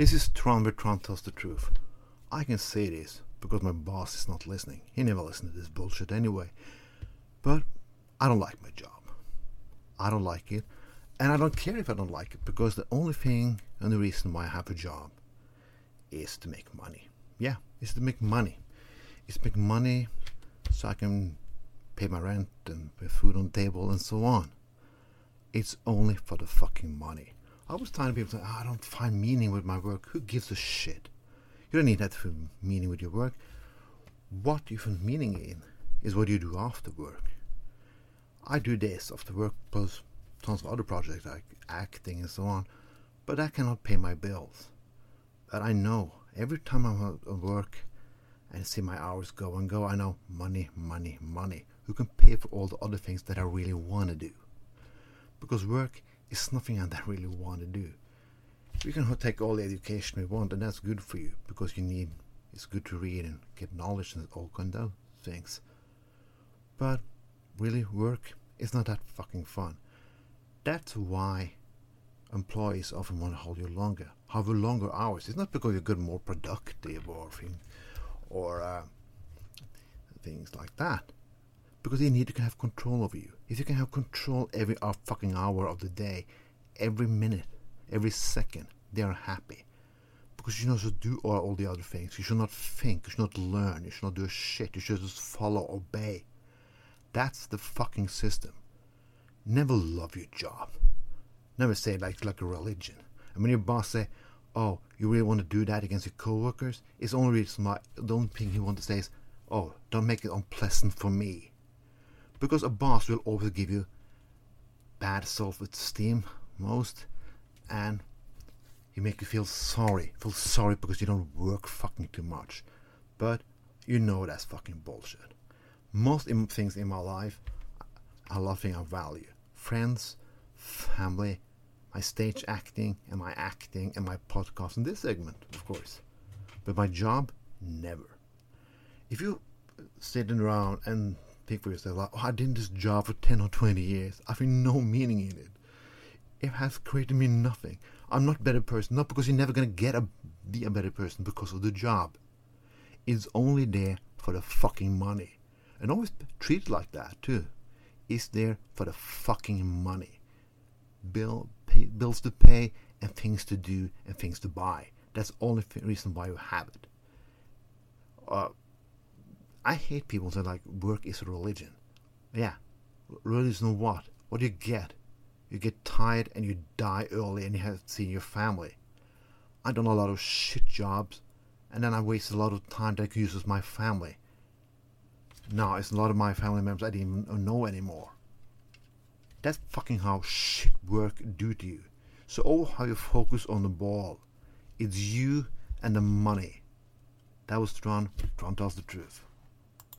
This is Tron where Tron tells the truth. I can say this because my boss is not listening. He never listens to this bullshit anyway. But I don't like my job. I don't like it. And I don't care if I don't like it because the only thing and the reason why I have a job is to make money. Yeah, it's to make money. It's to make money so I can pay my rent and put food on the table and so on. It's only for the fucking money. I was telling people, oh, I don't find meaning with my work. Who gives a shit? You don't need that for meaning with your work. What you find meaning in is what you do after work. I do this after work plus tons of other projects like acting and so on, but that cannot pay my bills. But I know every time I'm at work and see my hours go and go, I know money, money, money. Who can pay for all the other things that I really want to do? Because work is nothing I really want to do. We can take all the education we want, and that's good for you because you need. It's good to read and get knowledge and all kind of things. But really, work is not that fucking fun. That's why employees often want to hold you longer, have longer hours. It's not because you're good, more productive, or thing, or uh, things like that. Because they need to have control over you. If you can have control every fucking hour of the day, every minute, every second, they are happy. Because you know to do all, all the other things. You should not think. You should not learn. You should not do shit. You should just follow, obey. That's the fucking system. Never love your job. Never say it like like a religion. And when your boss say, "Oh, you really want to do that against your coworkers?" It's only reason why the only thing he wants to say is, "Oh, don't make it unpleasant for me," because a boss will always give you bad self-esteem most, and he make you feel sorry, feel sorry because you don't work fucking too much. But you know that's fucking bullshit. Most things in my life are nothing I value. Friends, family, my stage acting, and my acting, and my podcast in this segment, of course. But my job, never. If you sitting around and think for yourself, like, oh, I did this job for 10 or 20 years, I feel no meaning in it. It has created me nothing. I'm not a better person, not because you're never going to get a, be a better person because of the job. It's only there for the fucking money. And always treat it like that, too. It's there for the fucking money. Bill, pay, bills to pay, and things to do, and things to buy. That's the only reason why you have it. Uh, I hate people that like work is a religion. Yeah, religion what? What do you get? You get tired and you die early and you haven't seen your family. I done a lot of shit jobs, and then I wasted a lot of time that I could use with my family. Now it's a lot of my family members I didn't even know anymore. That's fucking how shit work do to you. So all how you focus on the ball. It's you and the money. That was Tron. Tron tells the truth.